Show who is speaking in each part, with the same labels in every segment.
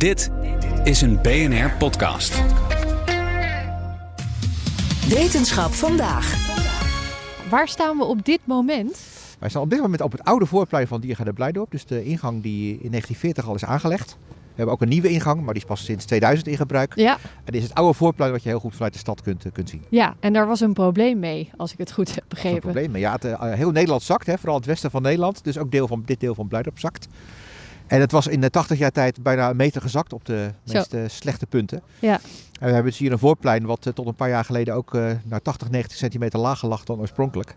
Speaker 1: Dit is een BNR podcast.
Speaker 2: Wetenschap vandaag.
Speaker 3: Waar staan we op dit moment?
Speaker 4: Wij staan op dit moment op het oude voorplein van Diergaarde Blijdorp. Dus de ingang die in 1940 al is aangelegd. We hebben ook een nieuwe ingang, maar die is pas sinds 2000 in gebruik.
Speaker 3: Ja,
Speaker 4: En dit is het oude voorplein wat je heel goed vanuit de stad kunt, eh, kunt zien.
Speaker 3: ja, en daar was een probleem mee, als ik het goed heb
Speaker 4: is een
Speaker 3: begrepen.
Speaker 4: probleem. Maar ja, het, eh, heel Nederland zakt, hè, vooral het westen van Nederland. Dus ook deel van, dit deel van Blijdorp zakt. En het was in de 80 jaar tijd bijna een meter gezakt op de meest slechte punten.
Speaker 3: Ja.
Speaker 4: En we hebben dus hier een voorplein wat eh, tot een paar jaar geleden ook eh, naar 80, 90 centimeter lager lag dan oorspronkelijk.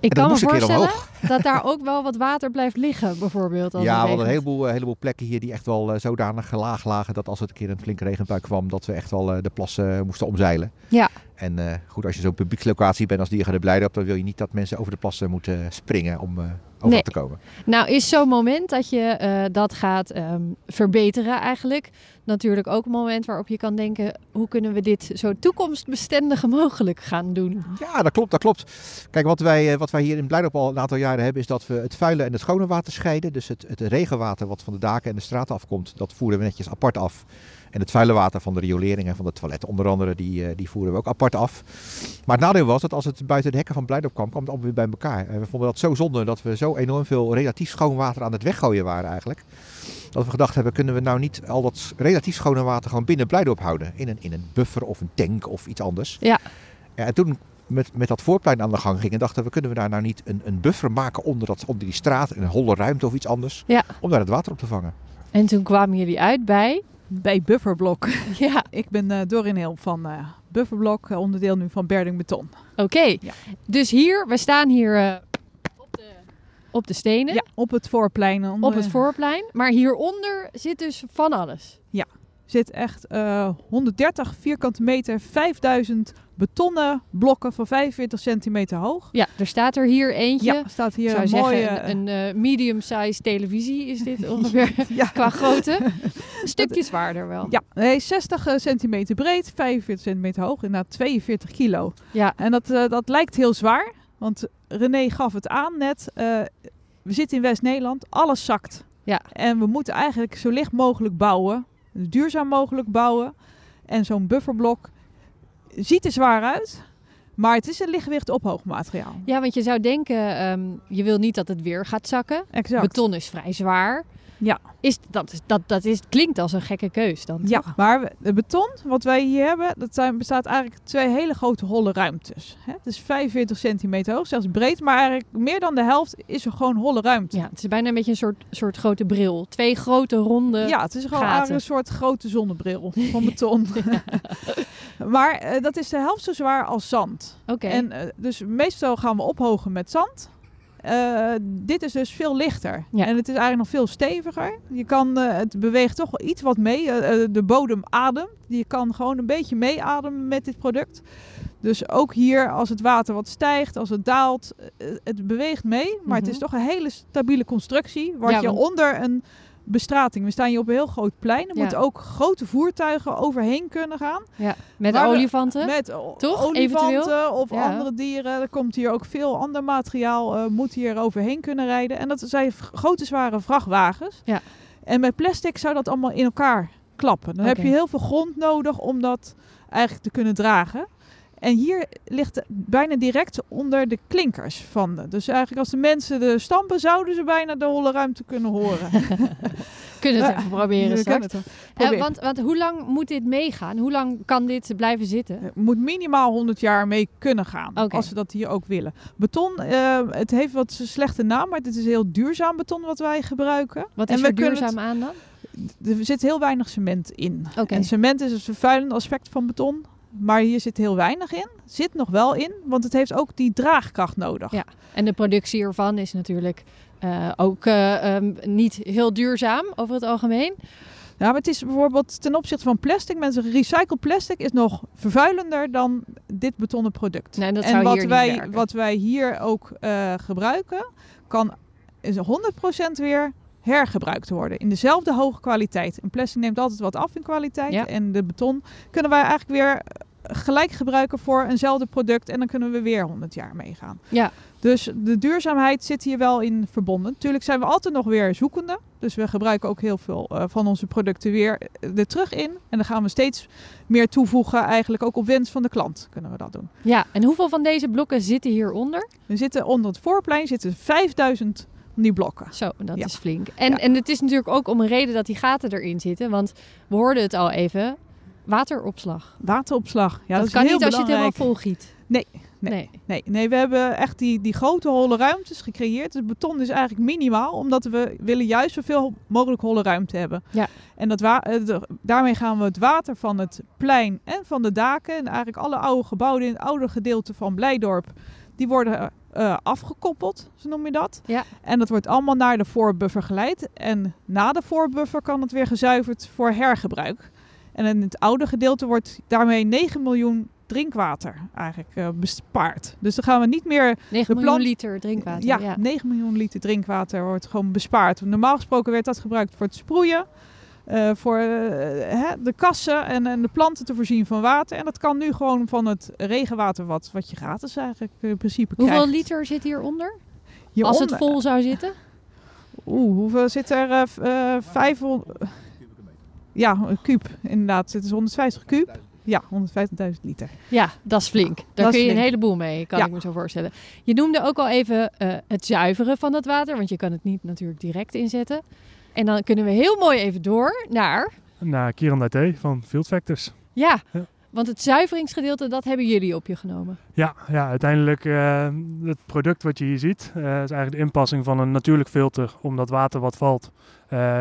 Speaker 3: Ik kan me voorstellen dat daar ook wel wat water blijft liggen, bijvoorbeeld. Als
Speaker 4: ja, we hadden een heleboel, eh, heleboel plekken hier die echt wel zodanig laag lagen dat als het een keer een flinke regenbui kwam, dat we echt wel de plassen moesten omzeilen.
Speaker 3: Ja.
Speaker 4: En eh, goed, als je zo'n publiekslocatie bent als Diergaarde Blijdorp, dan wil je niet dat mensen over de plassen moeten springen om eh over
Speaker 3: Nee.
Speaker 4: te komen.
Speaker 3: Nou, is zo'n moment dat je eh, dat gaat ehm, verbeteren eigenlijk natuurlijk ook een moment waarop je kan denken... hoe kunnen we dit zo toekomstbestendig mogelijk gaan doen?
Speaker 4: Ja, dat klopt, dat klopt. Kijk, wat wij, eh, wat wij hier in Blijdorp al een aantal jaren hebben, is dat we het vuile en het schone water scheiden. Dus het, het regenwater wat van de daken en de straten afkomt, dat voeren we netjes apart af. En het vuile water van de riolering en van de toiletten onder andere, die, eh, die voeren we ook apart af. Maar het nadeel was dat als het buiten de hekken van Blijdorp kwam, kwam het allemaal weer bij elkaar. En we vonden dat zo zonde dat we zo enorm veel relatief schoon water aan het weggooien waren eigenlijk. Dat we gedacht hebben, kunnen we nou niet al dat relatief schone water gewoon binnen Blijdorp houden? In een, in een buffer of een tank of iets anders.
Speaker 3: Ja.
Speaker 4: Ja, en toen met, met dat voorplein aan de gang gingen, dachten we, kunnen we daar nou niet een, een buffer maken onder, dat, onder die straat, een holle ruimte of iets anders,
Speaker 3: Ja.
Speaker 4: om daar het water op te vangen.
Speaker 3: En toen kwamen jullie uit bij...
Speaker 5: Bij Bufferblok.
Speaker 3: Ja,
Speaker 5: Ik ben eh Dorin Heel van eh, Bufferblok, eh, onderdeel nu van Berding Beton.
Speaker 3: oké.
Speaker 5: Ja.
Speaker 3: Dus hier, we staan hier op, de, op de stenen.
Speaker 5: Ja, op het voorplein. onder-
Speaker 3: op het voorplein. Maar hieronder zit dus van alles.
Speaker 5: Zit echt eh 130 vierkante meter, 5000 betonnen blokken van 45 centimeter hoog.
Speaker 3: Ja, er staat er hier eentje.
Speaker 5: Ja, staat hier een
Speaker 3: zeggen,
Speaker 5: mooie...
Speaker 3: een, een eh, medium-size televisie is dit ongeveer
Speaker 5: ja,
Speaker 3: qua grootte. Een stukje zwaarder wel.
Speaker 5: ja, nee, 60 eh, centimeter breed, 45 centimeter hoog, inderdaad 42 kilo.
Speaker 3: Ja,
Speaker 5: En dat, eh, dat lijkt heel zwaar, want René gaf het aan net. eh, we zitten in West-Nederland, alles zakt.
Speaker 3: Ja.
Speaker 5: En we moeten eigenlijk zo licht mogelijk bouwen, duurzaam mogelijk bouwen. En zo'n bufferblok ziet er zwaar uit, maar het is een lichtgewicht ophoogmateriaal.
Speaker 3: ja want je zou denken, ehm, je wil niet dat het weer gaat zakken.
Speaker 5: Exact.
Speaker 3: Beton is vrij zwaar.
Speaker 5: Ja.
Speaker 3: Is, dat, dat, dat is, klinkt als een gekke keus dan,
Speaker 5: Ja,
Speaker 3: toch?
Speaker 5: maar het beton wat wij hier hebben, dat zijn, bestaat eigenlijk uit twee hele grote holle ruimtes. Hè? Het is 45 centimeter hoog, zelfs breed, maar eigenlijk meer dan de helft is er gewoon holle ruimte.
Speaker 3: Ja, het is bijna een beetje een soort, soort grote bril. Twee grote ronde...
Speaker 5: Ja, het is gewoon een soort grote zonnebril van beton. maar eh, dat is de helft zo zwaar als zand.
Speaker 3: Oké.
Speaker 5: En eh, dus meestal gaan we ophogen met zand. Eh, dit is dus veel lichter.
Speaker 3: Ja.
Speaker 5: En het is eigenlijk nog veel steviger. Je kan, eh, het beweegt toch iets wat mee. Eh, de bodem ademt. Je kan gewoon een beetje meeademen met dit product. Dus ook hier, als het water wat stijgt, als het daalt, het beweegt mee. Maar het is
Speaker 3: Mhm.
Speaker 5: toch een hele stabiele constructie. Wat
Speaker 3: Ja,
Speaker 5: je
Speaker 3: want-
Speaker 5: onder een bestrating. We staan hier op een heel groot plein. Er
Speaker 3: Ja.
Speaker 5: moeten ook grote voertuigen overheen kunnen gaan.
Speaker 3: ja. Met olifanten.
Speaker 5: Met
Speaker 3: Toch?
Speaker 5: olifanten
Speaker 3: Eventueel?
Speaker 5: of
Speaker 3: Ja.
Speaker 5: andere dieren. Er komt hier ook veel ander materiaal, eh, moet hier overheen kunnen rijden. En dat zijn grote zware vrachtwagens.
Speaker 3: Ja.
Speaker 5: En met plastic zou dat allemaal in elkaar klappen. Dan heb je heel veel grond nodig om dat eigenlijk te kunnen dragen. En hier ligt het bijna direct onder de klinkers van. de- Dus eigenlijk als de mensen de stampen, zouden ze bijna de holle ruimte kunnen horen.
Speaker 3: Kunnen we het
Speaker 5: Ja,
Speaker 3: even proberen
Speaker 5: kan het.
Speaker 3: Eh, want, want hoe lang moet dit meegaan? Hoe lang kan dit blijven zitten?
Speaker 5: Er moet minimaal 100 jaar mee kunnen gaan. Als we dat hier ook willen. Beton, eh, het heeft wat een slechte naam, maar het is heel duurzaam beton wat wij gebruiken.
Speaker 3: Wat
Speaker 5: En
Speaker 3: is
Speaker 5: we
Speaker 3: er duurzaam aan dan?
Speaker 5: het- er zit heel weinig cement in. En cement is het vervuilende aspect van beton. Maar hier zit heel weinig in. Zit nog wel in, want het heeft ook die draagkracht nodig.
Speaker 3: Ja. En de productie ervan is natuurlijk eh, ook eh, ehm, niet heel duurzaam over het algemeen.
Speaker 5: Ja, maar het is bijvoorbeeld ten opzichte van plastic. Mensen, recycled plastic is nog vervuilender dan dit betonnen product.
Speaker 3: Nee, dat
Speaker 5: en wat
Speaker 3: hier
Speaker 5: wij, wat wij hier ook eh, gebruiken, kan is 100% weer hergebruikt worden. In dezelfde hoge kwaliteit. Een plastic neemt altijd wat af in kwaliteit.
Speaker 3: Ja.
Speaker 5: En de beton kunnen wij eigenlijk weer gelijk gebruiken voor eenzelfde product en dan kunnen we weer 100 jaar meegaan.
Speaker 3: Ja.
Speaker 5: Dus de duurzaamheid zit hier wel in verbonden. Natuurlijk zijn we altijd nog weer zoekende. Dus we gebruiken ook heel veel eh, van onze producten weer eh, er terug in. En dan gaan we steeds meer toevoegen, eigenlijk ook op wens van de klant kunnen we dat doen.
Speaker 3: Ja, en hoeveel van deze blokken zitten hieronder?
Speaker 5: We zitten onder het voorplein zitten 5000 van die blokken.
Speaker 3: Zo, dat
Speaker 5: Ja.
Speaker 3: is flink. En,
Speaker 5: Ja.
Speaker 3: en het is natuurlijk ook om een reden dat die gaten erin zitten. Want we hoorden het al even, wateropslag.
Speaker 5: Wateropslag. Ja, dat,
Speaker 3: dat
Speaker 5: is
Speaker 3: kan
Speaker 5: heel
Speaker 3: niet als je het helemaal vol giet.
Speaker 5: Nee, nee. Nee, nee, we hebben echt die, die grote holle ruimtes gecreëerd. Het beton is eigenlijk minimaal, omdat we willen juist zoveel mogelijk holle ruimte hebben.
Speaker 3: Ja.
Speaker 5: En dat daarmee gaan we het water van het plein en van de daken... en eigenlijk alle oude gebouwen in het oude gedeelte van Blijdorp... die worden eh, afgekoppeld, zo noem je dat.
Speaker 3: Ja.
Speaker 5: En dat wordt allemaal naar de voorbuffer geleid. En na de voorbuffer kan het weer gezuiverd voor hergebruik. En in het oude gedeelte wordt daarmee 9 miljoen drinkwater eigenlijk eh, bespaard. Dus dan gaan we niet meer
Speaker 3: 9
Speaker 5: De
Speaker 3: miljoen liter drinkwater.
Speaker 5: ja,
Speaker 3: Ja.
Speaker 5: 9 miljoen liter drinkwater wordt gewoon bespaard. Normaal gesproken werd dat gebruikt voor het sproeien, eh, voor eh, hè, de kassen en, en de planten te voorzien van water. En dat kan nu gewoon van het regenwater wat, wat je gratis eigenlijk in principe
Speaker 3: Hoeveel
Speaker 5: krijgt.
Speaker 3: liter zit hieronder? Als
Speaker 5: Hieronder-
Speaker 3: het vol zou zitten?
Speaker 5: Oeh, hoeveel zit er? eh, v- eh, 500... Ja, een kuub inderdaad. Het is 150 kuub. Ja, 150.000 liter.
Speaker 3: Ja, dat is flink. Daar
Speaker 5: Dat
Speaker 3: kun je een heleboel mee, kan
Speaker 5: Ja.
Speaker 3: ik me zo voorstellen. Je noemde ook al even eh, het zuiveren van het water, want je kan het niet natuurlijk direct inzetten. En dan kunnen we heel mooi even door naar,
Speaker 6: naar Kieran Date van Field Factors.
Speaker 3: ja,
Speaker 6: Ja.
Speaker 3: want het zuiveringsgedeelte, dat hebben jullie op je genomen.
Speaker 6: Ja, ja uiteindelijk eh, het product wat je hier ziet, eh, is eigenlijk de inpassing van een natuurlijk filter om dat water wat valt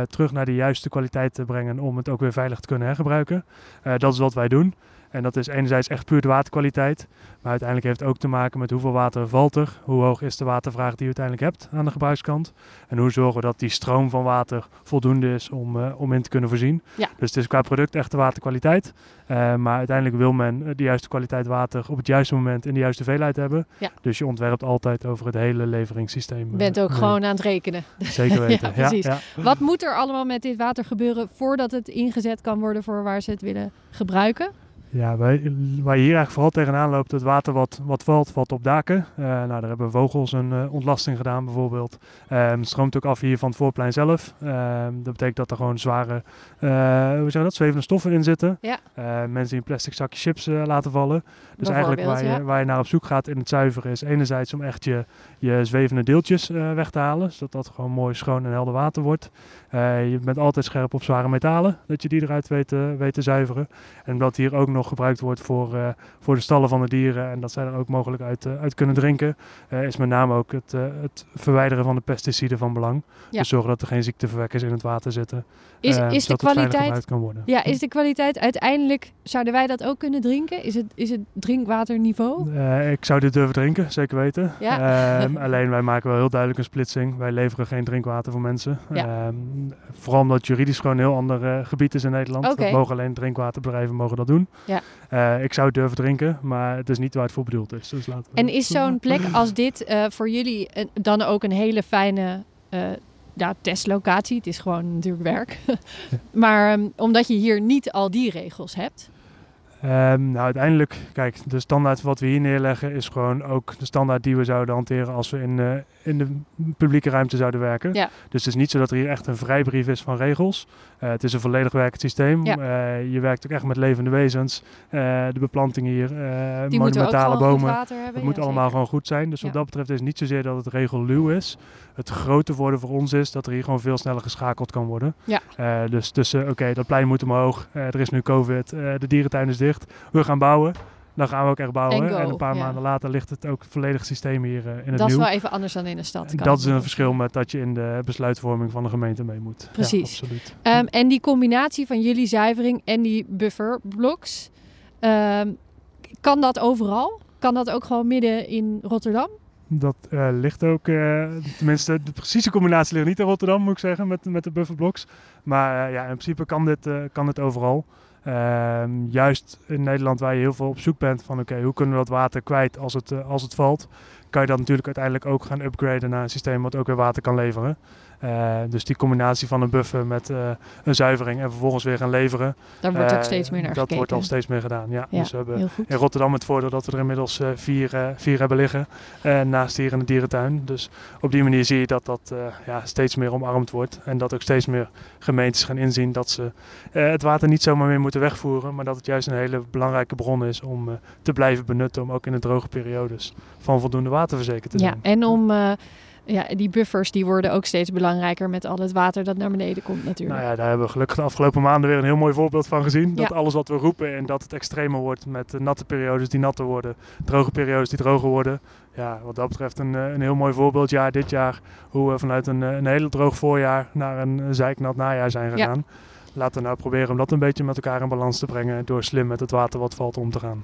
Speaker 6: terug naar de juiste kwaliteit te brengen om het ook weer veilig te kunnen hergebruiken. Eh, dat is wat wij doen. En dat is enerzijds echt puur de waterkwaliteit, maar uiteindelijk heeft het ook te maken met hoeveel water valt er, hoe hoog is de watervraag die je uiteindelijk hebt aan de gebruikskant en hoe zorgen we dat die stroom van water voldoende is om, eh, om in te kunnen voorzien.
Speaker 3: Ja.
Speaker 6: Dus het is qua product echt de waterkwaliteit, eh, maar uiteindelijk wil men eh, de juiste kwaliteit water op het juiste moment in de juiste veelheid hebben.
Speaker 3: Ja.
Speaker 6: Dus je ontwerpt altijd over het hele leveringssysteem.
Speaker 3: Je bent ook
Speaker 6: mee.
Speaker 3: gewoon aan het rekenen.
Speaker 6: Zeker weten.
Speaker 3: Ja, precies.
Speaker 6: Ja,
Speaker 3: Wat moet er allemaal met dit water gebeuren voordat het ingezet kan worden voor waar ze het willen gebruiken?
Speaker 6: Ja, wij, waar je hier eigenlijk vooral tegenaan loopt, het water wat, wat valt, valt op daken. Eh, nou, daar hebben vogels een eh, ontlasting gedaan bijvoorbeeld. Ehm, het stroomt ook af hier van het voorplein zelf. Ehm, dat betekent dat er gewoon zware, eh, hoe zeg je dat, zwevende stoffen in zitten.
Speaker 3: Ja.
Speaker 6: Eh, mensen die een plastic zakje chips laten vallen. Dus eigenlijk waar je,
Speaker 3: ja.
Speaker 6: waar je naar op zoek gaat in het zuiveren is enerzijds om echt je, je zwevende deeltjes weg te halen. Zodat dat gewoon mooi schoon en helder water wordt. Je bent altijd scherp op zware metalen, dat je die eruit weet, te- weet te zuiveren. En omdat hier ook nog gebruikt wordt voor, eh, voor de stallen van de dieren en dat zij er ook mogelijk uit, eh, uit kunnen drinken, eh, is met name ook het, het verwijderen van de pesticiden van belang.
Speaker 3: Ja.
Speaker 6: Dus zorgen dat er geen ziekteverwekkers in het water zitten.
Speaker 3: Is, is de kwaliteit
Speaker 6: kan worden.
Speaker 3: Ja, is de kwaliteit uiteindelijk, zouden wij dat ook kunnen drinken? Is het, is het drinkwaterniveau?
Speaker 6: Ik zou dit durven drinken, zeker weten.
Speaker 3: Ja.
Speaker 6: Ehm, alleen wij maken wel heel duidelijk een splitsing. Wij leveren geen drinkwater voor mensen.
Speaker 3: Ja.
Speaker 6: Ehm, vooral omdat het juridisch gewoon een heel ander gebied is in Nederland. Dat mogen alleen drinkwaterbedrijven mogen dat doen.
Speaker 3: Ja.
Speaker 6: Eh, ik zou het durven drinken, maar het is niet waar het voor bedoeld is. Dus laten we-
Speaker 3: En is zo'n plek als dit eh, voor jullie een- dan ook een hele fijne eh, ja, testlocatie? Het is gewoon natuurlijk werk. maar ehm, omdat je hier niet al die regels hebt.
Speaker 6: Ehm, nou, uiteindelijk, kijk, de standaard wat we hier neerleggen is gewoon ook de standaard die we zouden hanteren als we in, in de publieke ruimte zouden werken.
Speaker 3: Ja.
Speaker 6: Dus het is niet zo dat er hier echt een vrijbrief is van regels. Eh, het is een volledig werkend systeem.
Speaker 3: Ja.
Speaker 6: Eh, je werkt ook echt met levende wezens. Eh, de beplanting hier,
Speaker 3: Die moeten ook
Speaker 6: monumentale bomen.
Speaker 3: water hebben.
Speaker 6: Het moet allemaal
Speaker 3: zeker.
Speaker 6: gewoon goed zijn. Dus wat dat betreft is het niet zozeer dat het regelluw is. Het grote voordeel voor ons is dat er hier gewoon veel sneller geschakeld kan worden.
Speaker 3: Ja.
Speaker 6: Dus tussen, oké, dat plein moet omhoog. er is nu COVID. de dierentuin is dicht. We gaan bouwen. Dan gaan we ook echt bouwen.
Speaker 3: En
Speaker 6: En, een paar
Speaker 3: ja.
Speaker 6: maanden later ligt het ook volledig systeem hier eh, in het
Speaker 3: Dat is
Speaker 6: nieuw.
Speaker 3: wel even anders dan in de stad.
Speaker 6: Dat is een verschil met dat je in de besluitvorming van de gemeente mee moet.
Speaker 3: Precies.
Speaker 6: Ja, absoluut.
Speaker 3: Ehm, en die combinatie van jullie zuivering en die bufferblocks, ehm, kan dat overal? Kan dat ook gewoon midden in Rotterdam?
Speaker 6: Dat eh, ligt ook, eh, tenminste de precieze combinatie ligt niet in Rotterdam moet ik zeggen met, met de bufferblocks. Maar ja, in principe kan dit, kan dit overal. Ehm, juist in Nederland waar je heel veel op zoek bent van oké, hoe kunnen we dat water kwijt als het, eh, als het valt. kan je dat natuurlijk uiteindelijk ook gaan upgraden naar een systeem wat ook weer water kan leveren. Uh, dus die combinatie van een buffer met uh, een zuivering en vervolgens weer gaan leveren.
Speaker 3: Daar wordt uh, ook steeds meer naar
Speaker 6: Dat
Speaker 3: gekeken.
Speaker 6: wordt al steeds meer gedaan, ja.
Speaker 3: Ja,
Speaker 6: dus we hebben in Rotterdam het voordeel dat we er inmiddels vier, vier hebben liggen. naast hier in de dierentuin. Dus op die manier zie je dat dat ja, steeds meer omarmd wordt. En dat ook steeds meer gemeentes gaan inzien dat ze het water niet zomaar meer moeten wegvoeren. Maar dat het juist een hele belangrijke bron is om te blijven benutten. Om ook in de droge periodes van voldoende water verzekerd te zijn.
Speaker 3: Ja, en om ja, die buffers die worden ook steeds belangrijker met al het water dat naar beneden komt natuurlijk.
Speaker 6: Nou ja, daar hebben we gelukkig de afgelopen maanden weer een heel mooi voorbeeld van gezien. Dat alles wat we roepen en dat het extremer wordt met natte periodes die natter worden, droge periodes die droger worden. Ja, wat dat betreft een, een heel mooi voorbeeldjaar dit jaar. Hoe we vanuit een, een hele droog voorjaar naar een zeiknat najaar zijn gegaan. Ja. Laten we nou proberen om dat een beetje met elkaar in balans te brengen door slim met het water wat valt om te gaan.